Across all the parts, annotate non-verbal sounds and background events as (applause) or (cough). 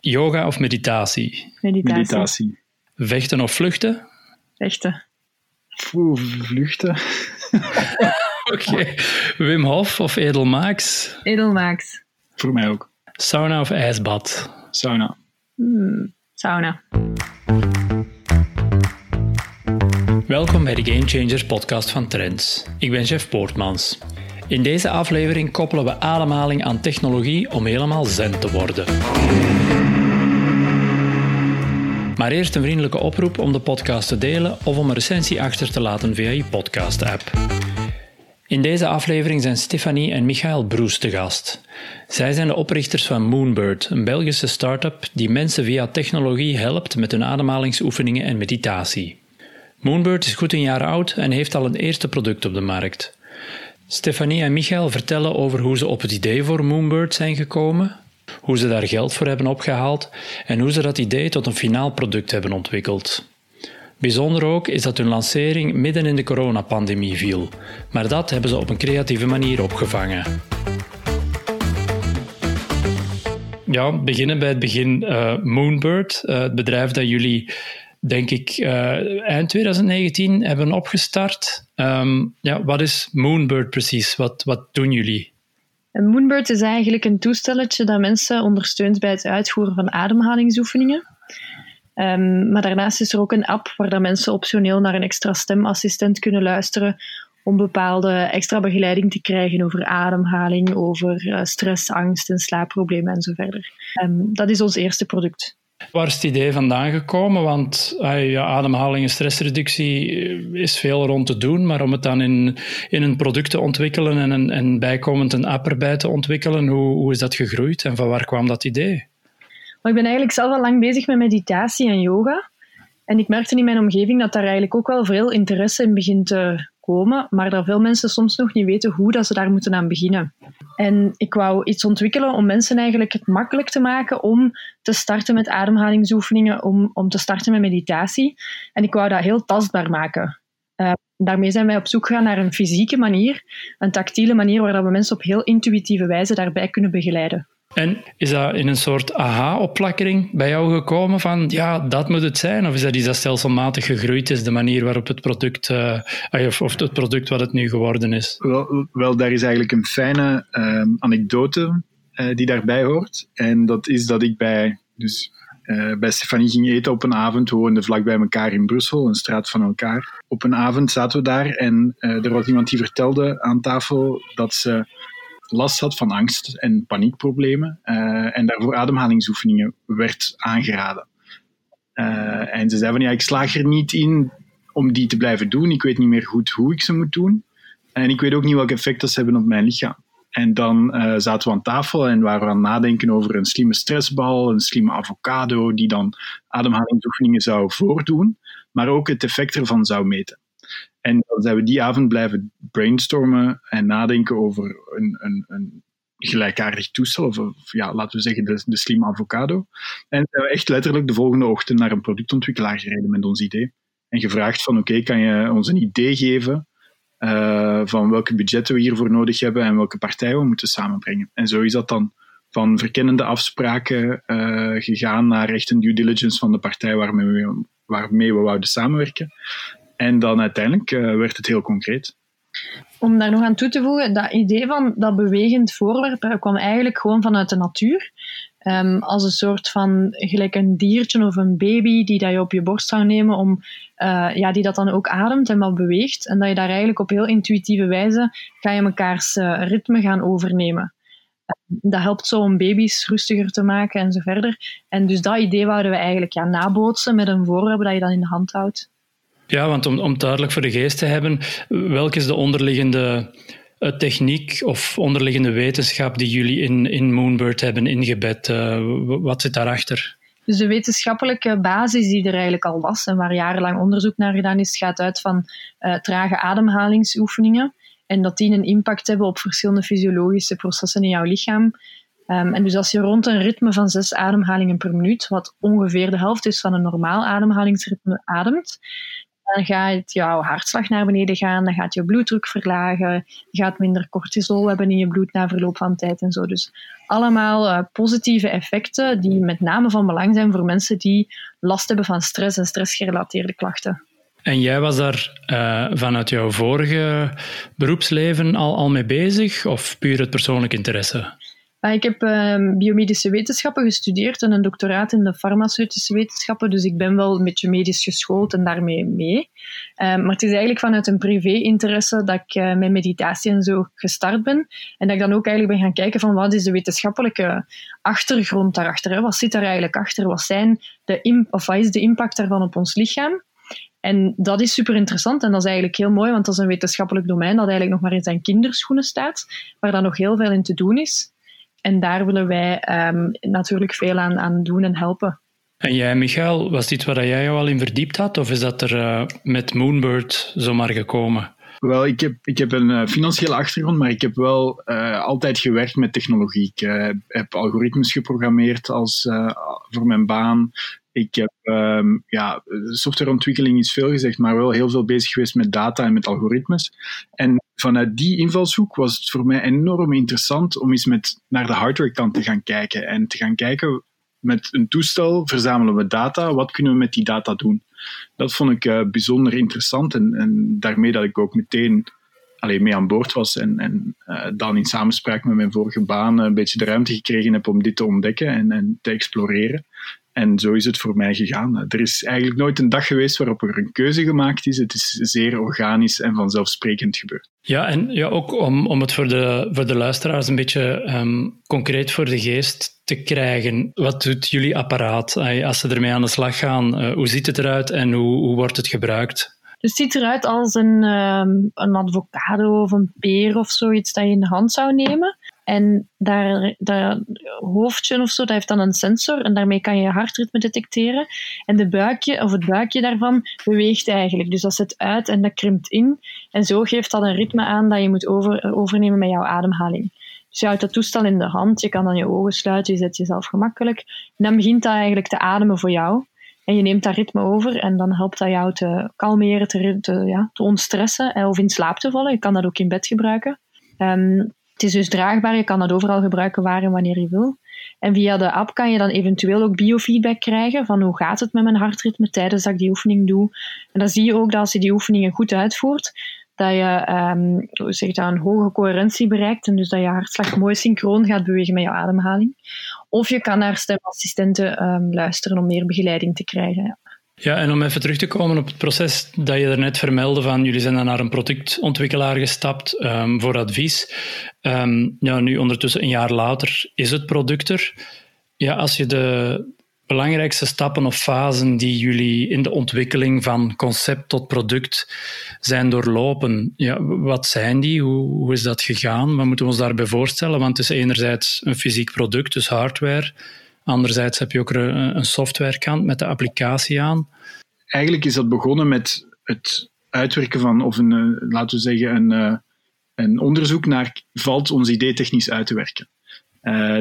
Yoga of meditatie? Meditatie. Meditatie. Vechten of vluchten? Vechten. Oeh, vluchten. (laughs) Oké. Wim Hof of Edelmaaks? Edelmaaks. Voor mij ook. Sauna of ijsbad? Sauna. Hmm, sauna. Welkom bij de Game Changers podcast van Trends. Ik ben Jeff Poortmans. In deze aflevering koppelen we ademhaling aan technologie om helemaal zen te worden. Maar eerst een vriendelijke oproep om de podcast te delen of om een recensie achter te laten via je podcast-app. In deze aflevering zijn Stefanie en Michael Broes te gast. Zij zijn de oprichters van Moonbird, een Belgische start-up die mensen via technologie helpt met hun ademhalingsoefeningen en meditatie. Moonbird is goed een jaar oud en heeft al een eerste product op de markt. Stefanie en Michael vertellen over hoe ze op het idee voor Moonbird zijn gekomen, hoe ze daar geld voor hebben opgehaald en hoe ze dat idee tot een finaal product hebben ontwikkeld. Bijzonder ook is dat hun lancering midden in de coronapandemie viel, maar dat hebben ze op een creatieve manier opgevangen. Ja, beginnen bij het begin. Uh, Moonbird, uh, het bedrijf dat jullie, denk ik, uh, eind 2019 hebben opgestart. Um, ja, wat is Moonbird precies? Wat, wat doen jullie? Moonbird is eigenlijk een toestelletje dat mensen ondersteunt bij het uitvoeren van ademhalingsoefeningen. Um, maar daarnaast is er ook een app waar dat mensen optioneel naar een extra stemassistent kunnen luisteren om bepaalde extra begeleiding te krijgen over ademhaling, over uh, stress, angst en slaapproblemen en zo verder. Um, dat is ons eerste product. Waar is het idee vandaan gekomen? Want ja, ademhaling en stressreductie is veel rond te doen, maar om het dan in, in een product te ontwikkelen en, een, en bijkomend een app erbij te ontwikkelen, hoe, hoe is dat gegroeid en van waar kwam dat idee? Maar ik ben eigenlijk zelf al lang bezig met meditatie en yoga. En ik merkte in mijn omgeving dat daar eigenlijk ook wel veel interesse in begint te komen, maar dat veel mensen soms nog niet weten hoe dat ze daar moeten aan beginnen. En ik wou iets ontwikkelen om mensen eigenlijk het makkelijk te maken om te starten met ademhalingsoefeningen, om, om te starten met meditatie. En ik wou dat heel tastbaar maken. Uh, daarmee zijn wij op zoek gegaan naar een fysieke manier, een tactiele manier waar we mensen op heel intuïtieve wijze daarbij kunnen begeleiden. En is dat in een soort aha-opplakkering bij jou gekomen van ja, dat moet het zijn? Of is dat iets dat stelselmatig gegroeid is, de manier waarop het product, uh, of het product wat het nu geworden is? Wel, daar is eigenlijk een fijne uh, anekdote uh, die daarbij hoort. En dat is dat ik bij, dus, bij Stefanie ging eten op een avond. We woonden vlak bij elkaar in Brussel, een straat van elkaar. Op een avond zaten we daar en er was iemand die vertelde aan tafel dat ze last had van angst en paniekproblemen uh, en daarvoor ademhalingsoefeningen werd aangeraden. Uh, en ze zei van ja, ik slaag er niet in om die te blijven doen. Ik weet niet meer goed hoe ik ze moet doen. En ik weet ook niet welk effect dat ze hebben op mijn lichaam. En dan uh, zaten we aan tafel en waren we aan het nadenken over een slimme stressbal, een slimme avocado, die dan ademhalingsoefeningen zou voordoen, maar ook het effect ervan zou meten. En dan zijn we die avond blijven brainstormen en nadenken over een, een, een gelijkaardig toestel, of, ja, laten we zeggen de, slimme avocado. En zijn we echt letterlijk de volgende ochtend naar een productontwikkelaar gereden met ons idee. En gevraagd van oké, kan je ons een idee geven uh, van welke budgetten we hiervoor nodig hebben en welke partijen we moeten samenbrengen. En zo is dat dan van verkennende afspraken uh, gegaan naar echt een due diligence van de partij waarmee we, waarmee we wouden samenwerken. En dan uiteindelijk uh, werd het heel concreet. Om daar nog aan toe te voegen, dat idee van dat bewegend voorwerp kwam eigenlijk gewoon vanuit de natuur. Um, als een soort van, gelijk een diertje of een baby die dat je op je borst zou nemen, om, uh, ja, die dat dan ook ademt en wat beweegt. En dat je daar eigenlijk op heel intuïtieve wijze ga je mekaars uh, ritme gaan overnemen. Dat helpt zo om baby's rustiger te maken en zo verder. En dus dat idee wouden we eigenlijk ja, nabootsen met een voorwerp dat je dan in de hand houdt. Ja, want om, om duidelijk voor de geest te hebben, welke is de onderliggende uh, techniek of onderliggende wetenschap die jullie in, in Moonbird hebben ingebed? Uh, wat zit daarachter? Dus de wetenschappelijke basis die er eigenlijk al was en waar jarenlang onderzoek naar gedaan is, gaat uit van uh, trage ademhalingsoefeningen. En dat die een impact hebben op verschillende fysiologische processen in jouw lichaam. Um, en dus als je rond een ritme van zes ademhalingen per minuut, wat ongeveer de helft is van een normaal ademhalingsritme, ademt, dan gaat jouw hartslag naar beneden gaan, dan gaat je bloeddruk verlagen, je gaat minder cortisol hebben in je bloed na verloop van tijd en zo. Dus allemaal uh, positieve effecten die met name van belang zijn voor mensen die last hebben van stress en stressgerelateerde klachten. En jij was daar uh, vanuit jouw vorige beroepsleven al, al mee bezig of puur het persoonlijk interesse? Ah, ik heb uh, biomedische wetenschappen gestudeerd en een doctoraat in de farmaceutische wetenschappen, dus ik ben wel een beetje medisch geschoold en daarmee mee. Uh, maar het is eigenlijk vanuit een privé-interesse dat ik uh, met meditatie en zo gestart ben. En dat ik dan ook eigenlijk ben gaan kijken van wat is de wetenschappelijke achtergrond daarachter? Wat zit daar eigenlijk achter? Wat, zijn de wat is de impact daarvan op ons lichaam? En dat is super interessant en dat is eigenlijk heel mooi, want dat is een wetenschappelijk domein dat eigenlijk nog maar in zijn kinderschoenen staat, waar dan nog heel veel in te doen is. En daar willen wij um, natuurlijk veel aan, aan doen en helpen. En jij, Michael, was dit waar jij jou al in verdiept had, of is dat er uh, met Moonbird zomaar gekomen? Wel, ik heb, ik heb een uh, financiële achtergrond, maar ik heb wel uh, altijd gewerkt met technologie. Ik uh, heb algoritmes geprogrammeerd als, voor mijn baan. Ik heb, um, ja, softwareontwikkeling is veel gezegd, maar wel heel veel bezig geweest met data en met algoritmes. En vanuit die invalshoek was het voor mij enorm interessant om eens met, naar de hardware kant te gaan kijken. En te gaan kijken, met een toestel verzamelen we data, wat kunnen we met die data doen? Dat vond ik uh, bijzonder interessant en, en daarmee dat ik ook meteen alleen mee aan boord was en, en uh, dan in samenspraak met mijn vorige baan een beetje de ruimte gekregen heb om dit te ontdekken en, en te exploreren. En zo is het voor mij gegaan. Er is eigenlijk nooit een dag geweest waarop er een keuze gemaakt is. Het is zeer organisch en vanzelfsprekend gebeurd. Ja, en ja, ook om, om het voor de, voor de luisteraars een beetje um, concreet voor de geest te krijgen. Wat doet jullie apparaat als ze ermee aan de slag gaan? Uh, hoe ziet het eruit en hoe, hoe wordt het gebruikt? Dus het ziet eruit als een, um, een avocado of een peer of zoiets dat je in de hand zou nemen. En daar, dat hoofdje of zo, dat heeft dan een sensor en daarmee kan je je hartritme detecteren. En de buikje, of het buikje daarvan beweegt eigenlijk. Dus dat zet uit en dat krimpt in. En zo geeft dat een ritme aan dat je moet over, overnemen met jouw ademhaling. Dus je houdt dat toestel in de hand, je kan dan je ogen sluiten, je zet jezelf gemakkelijk. En dan begint dat eigenlijk te ademen voor jou. En je neemt dat ritme over en dan helpt dat jou te kalmeren, te, ja, te ontstressen of in slaap te vallen. Je kan dat ook in bed gebruiken. Um, het is dus draagbaar, je kan dat overal gebruiken waar en wanneer je wil. En via de app kan je dan eventueel ook biofeedback krijgen van hoe gaat het met mijn hartritme tijdens dat ik die oefening doe. En dan zie je ook dat als je die oefeningen goed uitvoert, dat je um, zeg dat, een hoge coherentie bereikt en dus dat je hartslag mooi synchroon gaat bewegen met je ademhaling. Of je kan naar stemassistenten um, luisteren om meer begeleiding te krijgen. Ja. Ja, en om even terug te komen op het proces dat je daarnet vermeldde van jullie zijn dan naar een productontwikkelaar gestapt um, voor advies. Um, ja, nu ondertussen een jaar later is het product er. Ja, als je de belangrijkste stappen of fasen die jullie in de ontwikkeling van concept tot product zijn doorlopen, ja, wat zijn die? Hoe, hoe is dat gegaan? Wat moeten we ons daarbij voorstellen? Want het is enerzijds een fysiek product, dus hardware. Anderzijds heb je ook een softwarekant met de applicatie aan. Eigenlijk is dat begonnen met het uitwerken van, of een, eh, laten we zeggen, een, eh, een onderzoek naar valt ons idee technisch uit te werken.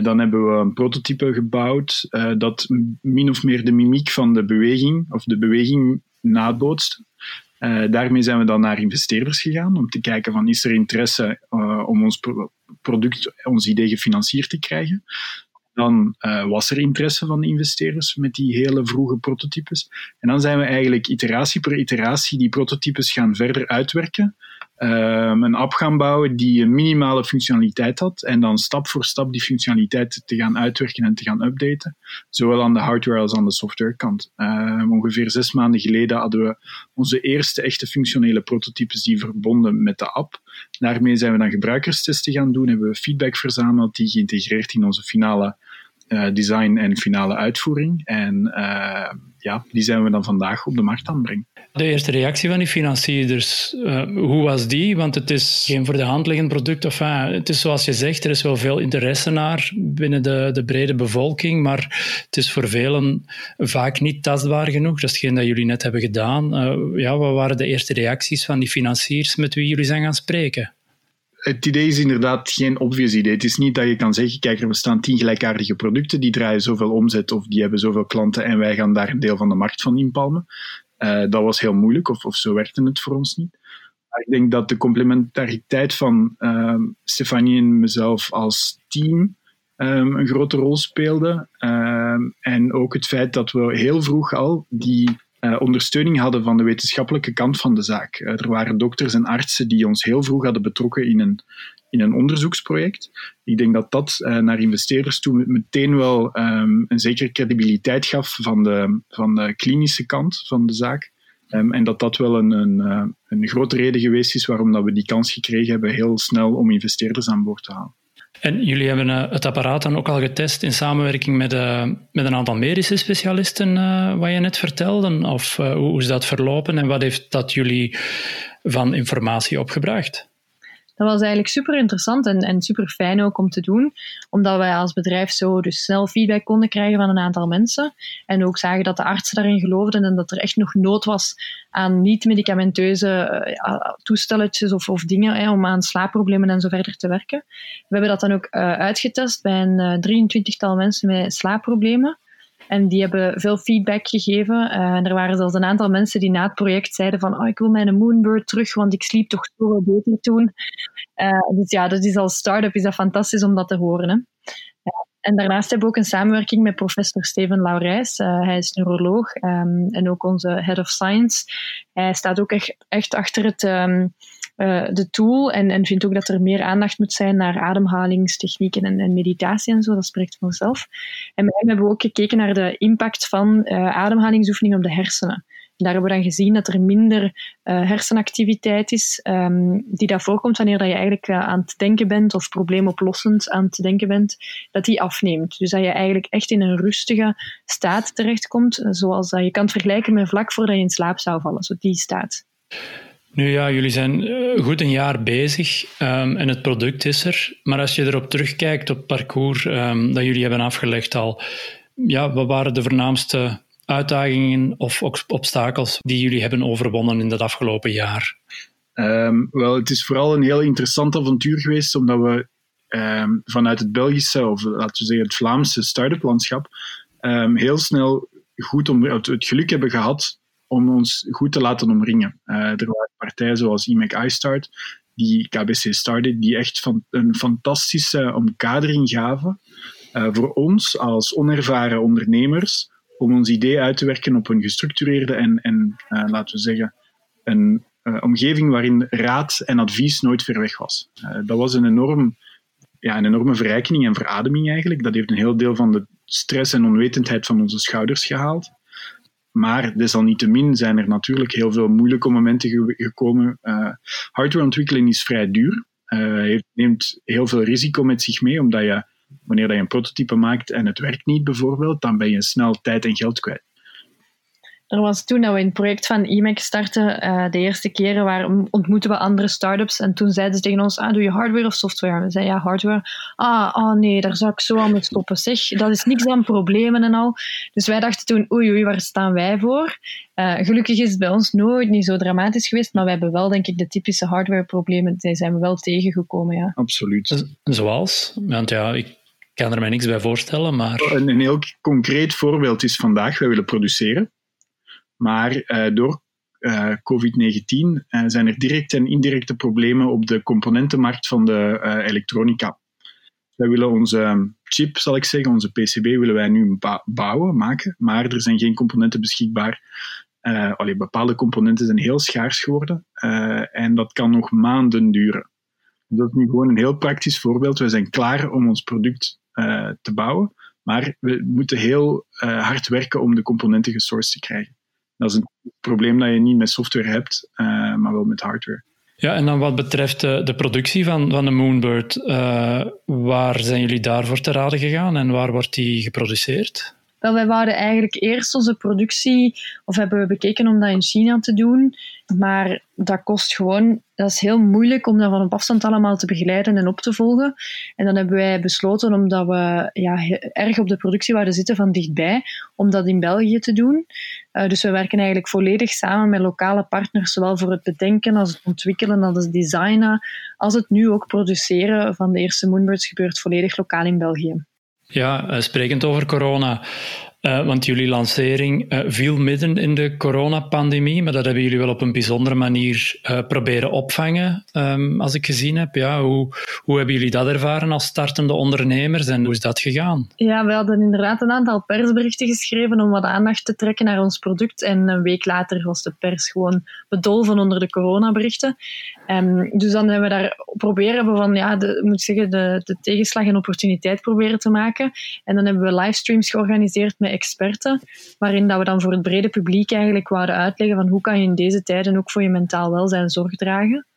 Dan hebben we een prototype gebouwd dat min of meer de mimiek van de beweging of de beweging nabootst. Uh, daarmee zijn we dan naar investeerders gegaan om te kijken van is er interesse om ons pro product, ons idee gefinancierd te krijgen. Dan uh, was er interesse van de investeerders met die hele vroege prototypes. En dan zijn we eigenlijk iteratie per iteratie die prototypes gaan verder uitwerken. Um, een app gaan bouwen die een minimale functionaliteit had en dan stap voor stap die functionaliteit te gaan uitwerken en te gaan updaten. Zowel aan de hardware als aan de softwarekant. Um, ongeveer zes maanden geleden hadden we onze eerste echte functionele prototypes die verbonden met de app. Daarmee zijn we dan gebruikerstesten gaan doen, hebben we feedback verzameld die geïntegreerd in onze finale design en finale uitvoering. En uh, ja, die zijn we dan vandaag op de markt aan brengen. De eerste reactie van die financierders, uh, hoe was die? Want het is geen voor de hand liggend product. Of, het is zoals je zegt, er is wel veel interesse naar binnen de, de brede bevolking, maar het is voor velen vaak niet tastbaar genoeg. Dat is hetgeen dat jullie net hebben gedaan. ja, wat waren de eerste reacties van die financiers met wie jullie zijn gaan spreken? Het idee is inderdaad geen obvious idee. Het is niet dat je kan zeggen, kijk, er bestaan tien gelijkaardige producten, die draaien zoveel omzet of die hebben zoveel klanten en wij gaan daar een deel van de markt van inpalmen. dat was heel moeilijk, of, of zo werkte het voor ons niet. Maar ik denk dat de complementariteit van ehm, Stefanie en mezelf als team ehm, een grote rol speelde. Ehm, en ook het feit dat we heel vroeg al die uh, ondersteuning hadden van de wetenschappelijke kant van de zaak. Uh, er waren dokters en artsen die ons heel vroeg hadden betrokken in een, in een onderzoeksproject. Ik denk dat dat uh, naar investeerders toe meteen wel um, een zekere credibiliteit gaf van de, van de klinische kant van de zaak. Um, en dat dat wel een, een, een grote reden geweest is waarom dat we die kans gekregen hebben heel snel om investeerders aan boord te halen. En jullie hebben uh, het apparaat dan ook al getest in samenwerking met, uh, met een aantal medische specialisten, uh, wat je net vertelde? Of hoe is dat verlopen en wat heeft dat jullie van informatie opgebracht? Dat was eigenlijk super interessant en, en super fijn ook om te doen, omdat wij als bedrijf zo dus snel feedback konden krijgen van een aantal mensen en ook zagen dat de artsen daarin geloofden en dat er echt nog nood was aan niet-medicamenteuze uh, toestelletjes of, of dingen hè, om aan slaapproblemen en zo verder te werken. We hebben dat dan ook uh, uitgetest bij een 23-tal mensen met slaapproblemen. En die hebben veel feedback gegeven. Uh, en er waren zelfs een aantal mensen die na het project zeiden van oh, ik wil mijn Moonbird terug, want ik sliep toch zo wel beter toen. Uh, dus ja, dat is als start-up is dat fantastisch om dat te horen. Hè. En daarnaast hebben we ook een samenwerking met professor Steven Laurijs. Uh, hij is neuroloog um, en ook onze head of science. Hij staat ook echt, achter het... Um, uh, de tool en, en vindt ook dat er meer aandacht moet zijn naar ademhalingstechnieken en, en meditatie en zo. Dat spreekt vanzelf. En met hem hebben we ook gekeken naar de impact van uh, ademhalingsoefeningen op de hersenen. Daar hebben we dan gezien dat er minder uh, hersenactiviteit is um, die dat voorkomt wanneer je eigenlijk uh, aan het denken bent of probleemoplossend aan het denken bent, dat die afneemt. Dus dat je eigenlijk echt in een rustige staat terechtkomt, zoals dat je kan vergelijken met vlak voordat je in slaap zou vallen, zo die staat. Nu ja, jullie zijn eh, goed een jaar bezig um, en het product is er. Maar als je erop terugkijkt op het parcours um, dat jullie hebben afgelegd al, ja, wat waren de voornaamste uitdagingen of obstakels die jullie hebben overwonnen in dat afgelopen jaar? Um, wel, het is vooral een heel interessant avontuur geweest, omdat we vanuit het Belgische, of laten we zeggen het Vlaamse start-up landschap, heel snel goed om, het, geluk hebben gehad om ons goed te laten omringen. Uh, er waren partijen zoals IMEC iStart, die KBC started, die echt van, een fantastische omkadering gaven uh, voor ons als onervaren ondernemers om ons idee uit te werken op een gestructureerde en, en uh, laten we zeggen, een omgeving waarin raad en advies nooit ver weg was. dat was een, enorm, ja, een enorme verrijking en verademing eigenlijk. Dat heeft een heel deel van de stress en onwetendheid van onze schouders gehaald. Maar desalniettemin zijn er natuurlijk heel veel moeilijke momenten gekomen. Uh, hardwareontwikkeling is vrij duur. Uh, neemt heel veel risico met zich mee, omdat je, wanneer je een prototype maakt en het werkt niet bijvoorbeeld, dan ben je snel tijd en geld kwijt. Er was toen dat we in het project van IMEC startten, uh, de eerste keren waar ontmoeten we andere startups en toen zeiden ze tegen ons, ah, doe je hardware of software? We zeiden ja, hardware. Ah, oh nee, daar zou ik zo aan mee stoppen. Zeg, dat is niks aan problemen en al. Dus wij dachten toen, oei oei, waar staan wij voor? Uh, gelukkig is het bij ons nooit niet zo dramatisch geweest, maar we hebben wel, denk ik, de typische hardware-problemen, die zijn we wel tegengekomen, ja. Absoluut. Zoals? Want ja, ik kan er mij niks bij voorstellen, maar... Een, een heel concreet voorbeeld is vandaag, wij willen produceren. Maar uh, door uh, COVID-19 uh, zijn er directe en indirecte problemen op de componentenmarkt van de elektronica. Wij willen onze chip, zal ik zeggen, onze PCB, willen wij nu bouwen, maken, maar er zijn geen componenten beschikbaar. Allee, bepaalde componenten zijn heel schaars geworden en dat kan nog maanden duren. Dat is nu gewoon een heel praktisch voorbeeld. We zijn klaar om ons product te bouwen, maar we moeten heel hard werken om de componenten gesourced te krijgen. Dat is een probleem dat je niet met software hebt, uh, maar wel met hardware. Ja, en dan wat betreft de, de productie van, van de Moonbird, waar zijn jullie daarvoor te raden gegaan en waar wordt die geproduceerd? Wel, wij wouden eigenlijk eerst onze productie, of hebben we bekeken om dat in China te doen. Maar dat kost gewoon, dat is heel moeilijk om dat van op afstand allemaal te begeleiden en op te volgen. En dan hebben wij besloten, omdat we ja, erg op de productie wouden zitten van dichtbij, om dat in België te doen. Uh, dus we werken eigenlijk volledig samen met lokale partners, zowel voor het bedenken als het ontwikkelen, als het designen, als het nu ook produceren van de eerste Moonbirds gebeurt volledig lokaal in België. Ja, eh, sprekend over corona. Uh, want jullie lancering uh, viel midden in de coronapandemie, maar dat hebben jullie wel op een bijzondere manier uh, proberen opvangen, um, als ik gezien heb. Ja, hoe, hoe hebben jullie dat ervaren als startende ondernemers en hoe is dat gegaan? Ja, we hadden inderdaad een aantal persberichten geschreven om wat aandacht te trekken naar ons product. En een week later was de pers gewoon bedolven onder de coronaberichten. Um, dus dan hebben we daar proberen van, ja, de, moet zeggen, de, de tegenslag een opportuniteit proberen te maken. En dan hebben we livestreams georganiseerd met experten, waarin dat we dan voor het brede publiek eigenlijk wouden uitleggen van hoe kan je in deze tijden ook voor je mentaal welzijn zorg dragen.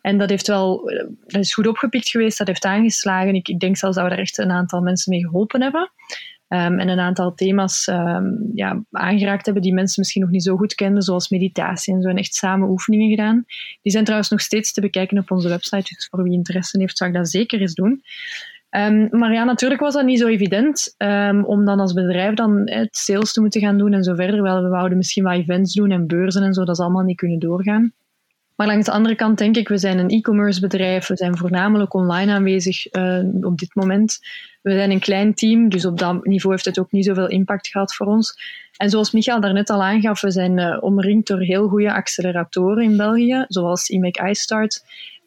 En dat heeft wel, dat is goed opgepikt geweest, dat heeft aangeslagen. Ik, ik denk zelfs dat we daar echt een aantal mensen mee geholpen hebben. Um, en een aantal thema's um, ja, aangeraakt hebben die mensen misschien nog niet zo goed kenden, zoals meditatie en zo, en echt samen oefeningen gedaan. Die zijn trouwens nog steeds te bekijken op onze website, dus voor wie interesse heeft, zou ik dat zeker eens doen. Um, maar ja, natuurlijk was dat niet zo evident um, om dan als bedrijf dan het sales te moeten gaan doen en zo verder. Wel, we wouden misschien wat events doen en beurzen en zo, dat is allemaal niet kunnen doorgaan. Maar langs de andere kant denk ik, we zijn een e-commerce bedrijf, we zijn voornamelijk online aanwezig uh, op dit moment. We zijn een klein team, dus op dat niveau heeft het ook niet zoveel impact gehad voor ons. En zoals Michael daarnet al aangaf, we zijn uh, omringd door heel goede acceleratoren in België, zoals IMEC iStart.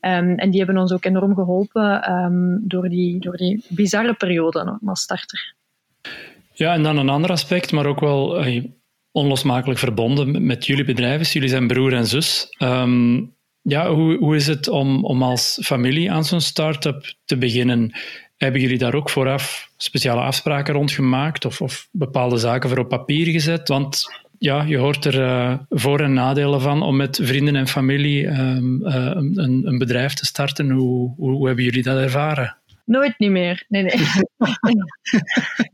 Um, en die hebben ons ook enorm geholpen um, door, die, door die bizarre periode als starter. Ja, en dan een ander aspect, maar ook wel onlosmakelijk verbonden met jullie bedrijf. Jullie zijn broer en zus. Um, ja, hoe, hoe is het om, om als familie aan zo'n start-up te beginnen? Hebben jullie daar ook vooraf speciale afspraken rond gemaakt of, of bepaalde zaken voor op papier gezet? Want ja, je hoort er uh, voor- en nadelen van om met vrienden en familie um, uh, een, een, bedrijf te starten. Hoe, hoe, hoe, hebben jullie dat ervaren? Nooit niet meer. Nee, nee. (laughs)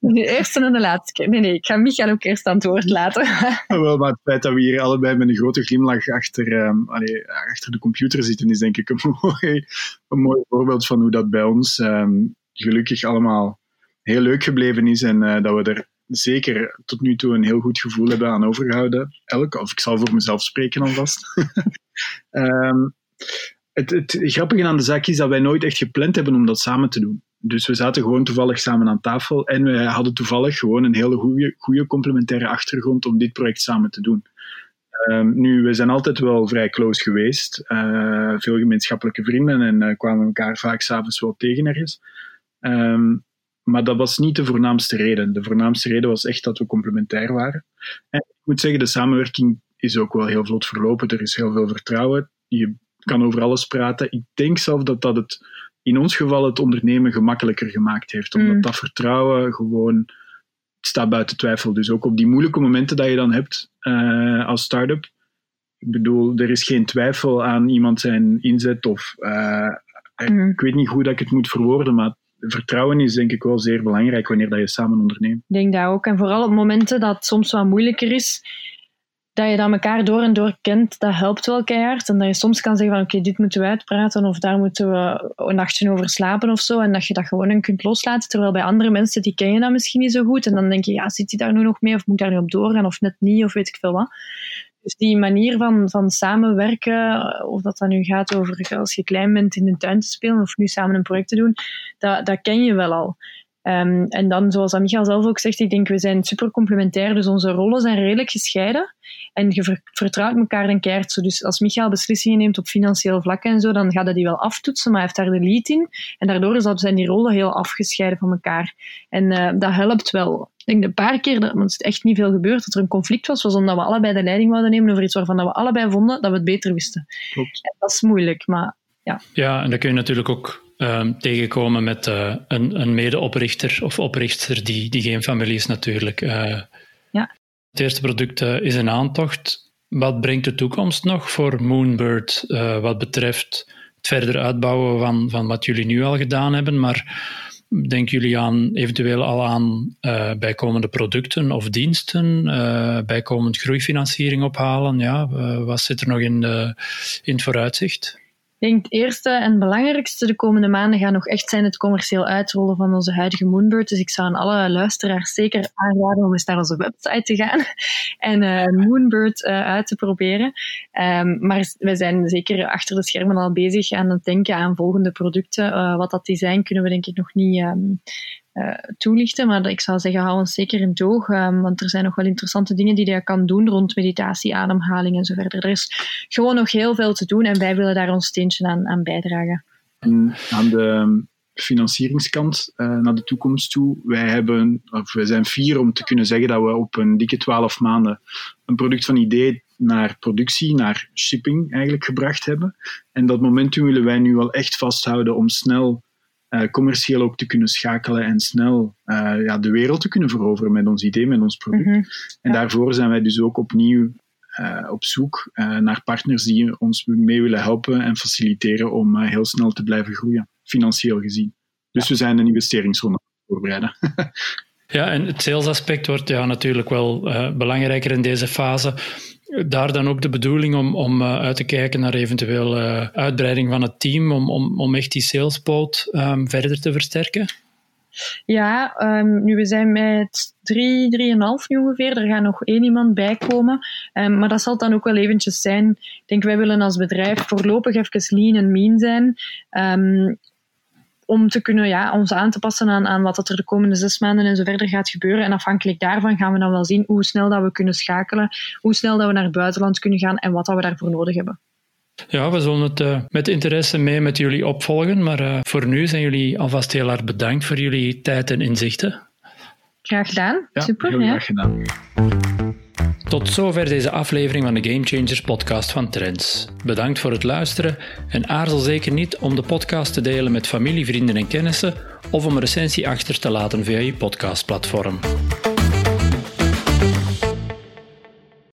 De eerste en de laatste keer. Nee, nee, ik ga Michael ook eerst aan het woord laten. (laughs) Wel, maar het feit dat we hier allebei met een grote glimlach achter, um, allee, achter de computer zitten, is denk ik een (laughs) mooi, een mooi voorbeeld van hoe dat bij ons um, gelukkig allemaal heel leuk gebleven is en uh, dat we er zeker tot nu toe een heel goed gevoel hebben aan overgehouden. Elk, of ik zal voor mezelf spreken alvast. (laughs) um, het, grappige aan de zaak is dat wij nooit echt gepland hebben om dat samen te doen. Dus we zaten gewoon toevallig samen aan tafel en we hadden toevallig gewoon een hele goede, goede complementaire achtergrond om dit project samen te doen. Um, nu, we zijn altijd wel vrij close geweest. Uh, veel gemeenschappelijke vrienden en uh, kwamen elkaar vaak s'avonds wel tegen ergens. Um, maar dat was niet de voornaamste reden. De voornaamste reden was echt dat we complementair waren. En ik moet zeggen, de samenwerking is ook wel heel vlot verlopen. Er is heel veel vertrouwen. Je kan over alles praten. Ik denk zelf dat dat het in ons geval het ondernemen gemakkelijker gemaakt heeft. Omdat mm. dat vertrouwen gewoon staat buiten twijfel. Dus ook op die moeilijke momenten dat je dan hebt uh, als start-up. Ik bedoel, er is geen twijfel aan iemand zijn inzet of uh, mm. ik weet niet hoe dat ik het moet verwoorden, maar vertrouwen is denk ik wel zeer belangrijk wanneer dat je samen onderneemt. Ik denk dat ook. En vooral op momenten dat het soms wat moeilijker is, dat je dan elkaar door en door kent, dat helpt wel keihard. En dat je soms kan zeggen van oké, dit moeten we uitpraten of daar moeten we een nachtje over slapen of zo. En dat je dat gewoon kunt loslaten. Terwijl bij andere mensen, die ken je dat misschien niet zo goed. En dan denk je, ja, zit hij daar nu nog mee of moet ik daar nu op doorgaan of net niet of weet ik veel wat. Dus die manier van, van samenwerken, of dat dan nu gaat over als je klein bent in de tuin te spelen of nu samen een project te doen, dat, dat ken je wel al. Um, en dan, zoals Michael zelf ook zegt, ik denk we zijn super complementair, dus onze rollen zijn redelijk gescheiden. En je vertrouwt elkaar dan keihard zo. Dus als Michael beslissingen neemt op financieel vlak en zo, dan gaat hij die wel aftoetsen, maar hij heeft daar de lead in. En daardoor zijn die rollen heel afgescheiden van elkaar. En uh, dat helpt wel. Ik denk een paar keer, dat, want het is echt niet veel gebeurd, dat er een conflict was, was omdat we allebei de leiding wilden nemen over iets waarvan we allebei vonden dat we het beter wisten. Klopt. En dat is moeilijk, maar ja. Ja, en dan kun je natuurlijk ook um, tegenkomen met uh, een, een medeoprichter of oprichter die, die geen familie is natuurlijk. Uh, ja. Het eerste product uh, is een aantocht. Wat brengt de toekomst nog voor Moonbird wat betreft het verder uitbouwen van, van wat jullie nu al gedaan hebben? Maar denken jullie aan eventueel al aan bijkomende producten of diensten, bijkomend groeifinanciering ophalen? Ja, wat zit er nog in, de, in het vooruitzicht? Ik denk het eerste en belangrijkste de komende maanden gaan nog echt zijn het commercieel uitrollen van onze huidige Moonbird. Dus ik zou aan alle luisteraars zeker aanraden om eens naar onze website te gaan (laughs) en uh, Moonbird uh, uit te proberen. Um, maar we zijn zeker achter de schermen al bezig aan het denken aan volgende producten. Uh, wat dat die zijn, kunnen we denk ik nog niet um, uh, toelichten. Maar ik zou zeggen, hou ons zeker in het oog. Um, want er zijn nog wel interessante dingen die je kan doen rond meditatie, ademhaling en zo verder. Er is gewoon nog heel veel te doen en wij willen daar ons steentje aan, aan bijdragen. En aan de financieringskant uh, naar de toekomst toe. Wij, hebben, of wij zijn fier om te kunnen zeggen dat we op een dikke twaalf maanden een product van idee naar productie, naar shipping eigenlijk gebracht hebben. En dat momentum willen wij nu wel echt vasthouden om snel uh, commercieel ook te kunnen schakelen en snel uh, ja, de wereld te kunnen veroveren met ons idee, met ons product. Mm -hmm. En daarvoor zijn wij dus ook opnieuw uh, op zoek naar partners die ons mee willen helpen en faciliteren om heel snel te blijven groeien, financieel gezien. Dus we zijn een investeringsronde voorbereiden. (laughs) ja, en het salesaspect wordt ja, natuurlijk wel belangrijker in deze fase daar dan ook de bedoeling om, om uh, uit te kijken naar eventueel uh, uitbreiding van het team, om, om, om echt die salespoot um, verder te versterken? Ja, um, nu we zijn met drie, drieënhalf nu ongeveer. Er gaat nog één iemand bij komen. Um, maar dat zal dan ook wel eventjes zijn. Ik denk, wij willen als bedrijf voorlopig even lean en mean zijn om te kunnen ja, ons aan te passen aan, aan wat er de komende zes maanden en zo verder gaat gebeuren. En afhankelijk daarvan gaan we dan wel zien hoe snel dat we kunnen schakelen, hoe snel dat we naar het buitenland kunnen gaan en wat dat we daarvoor nodig hebben. Ja, we zullen het uh, met interesse mee met jullie opvolgen, maar uh, voor nu zijn jullie alvast heel erg bedankt voor jullie tijd en inzichten. Graag gedaan. Ja, Super. Heel graag gedaan. Tot zover deze aflevering van de Game Changers podcast van Trends. Bedankt voor het luisteren en aarzel zeker niet om de podcast te delen met familie, vrienden en kennissen of om een recensie achter te laten via je podcastplatform.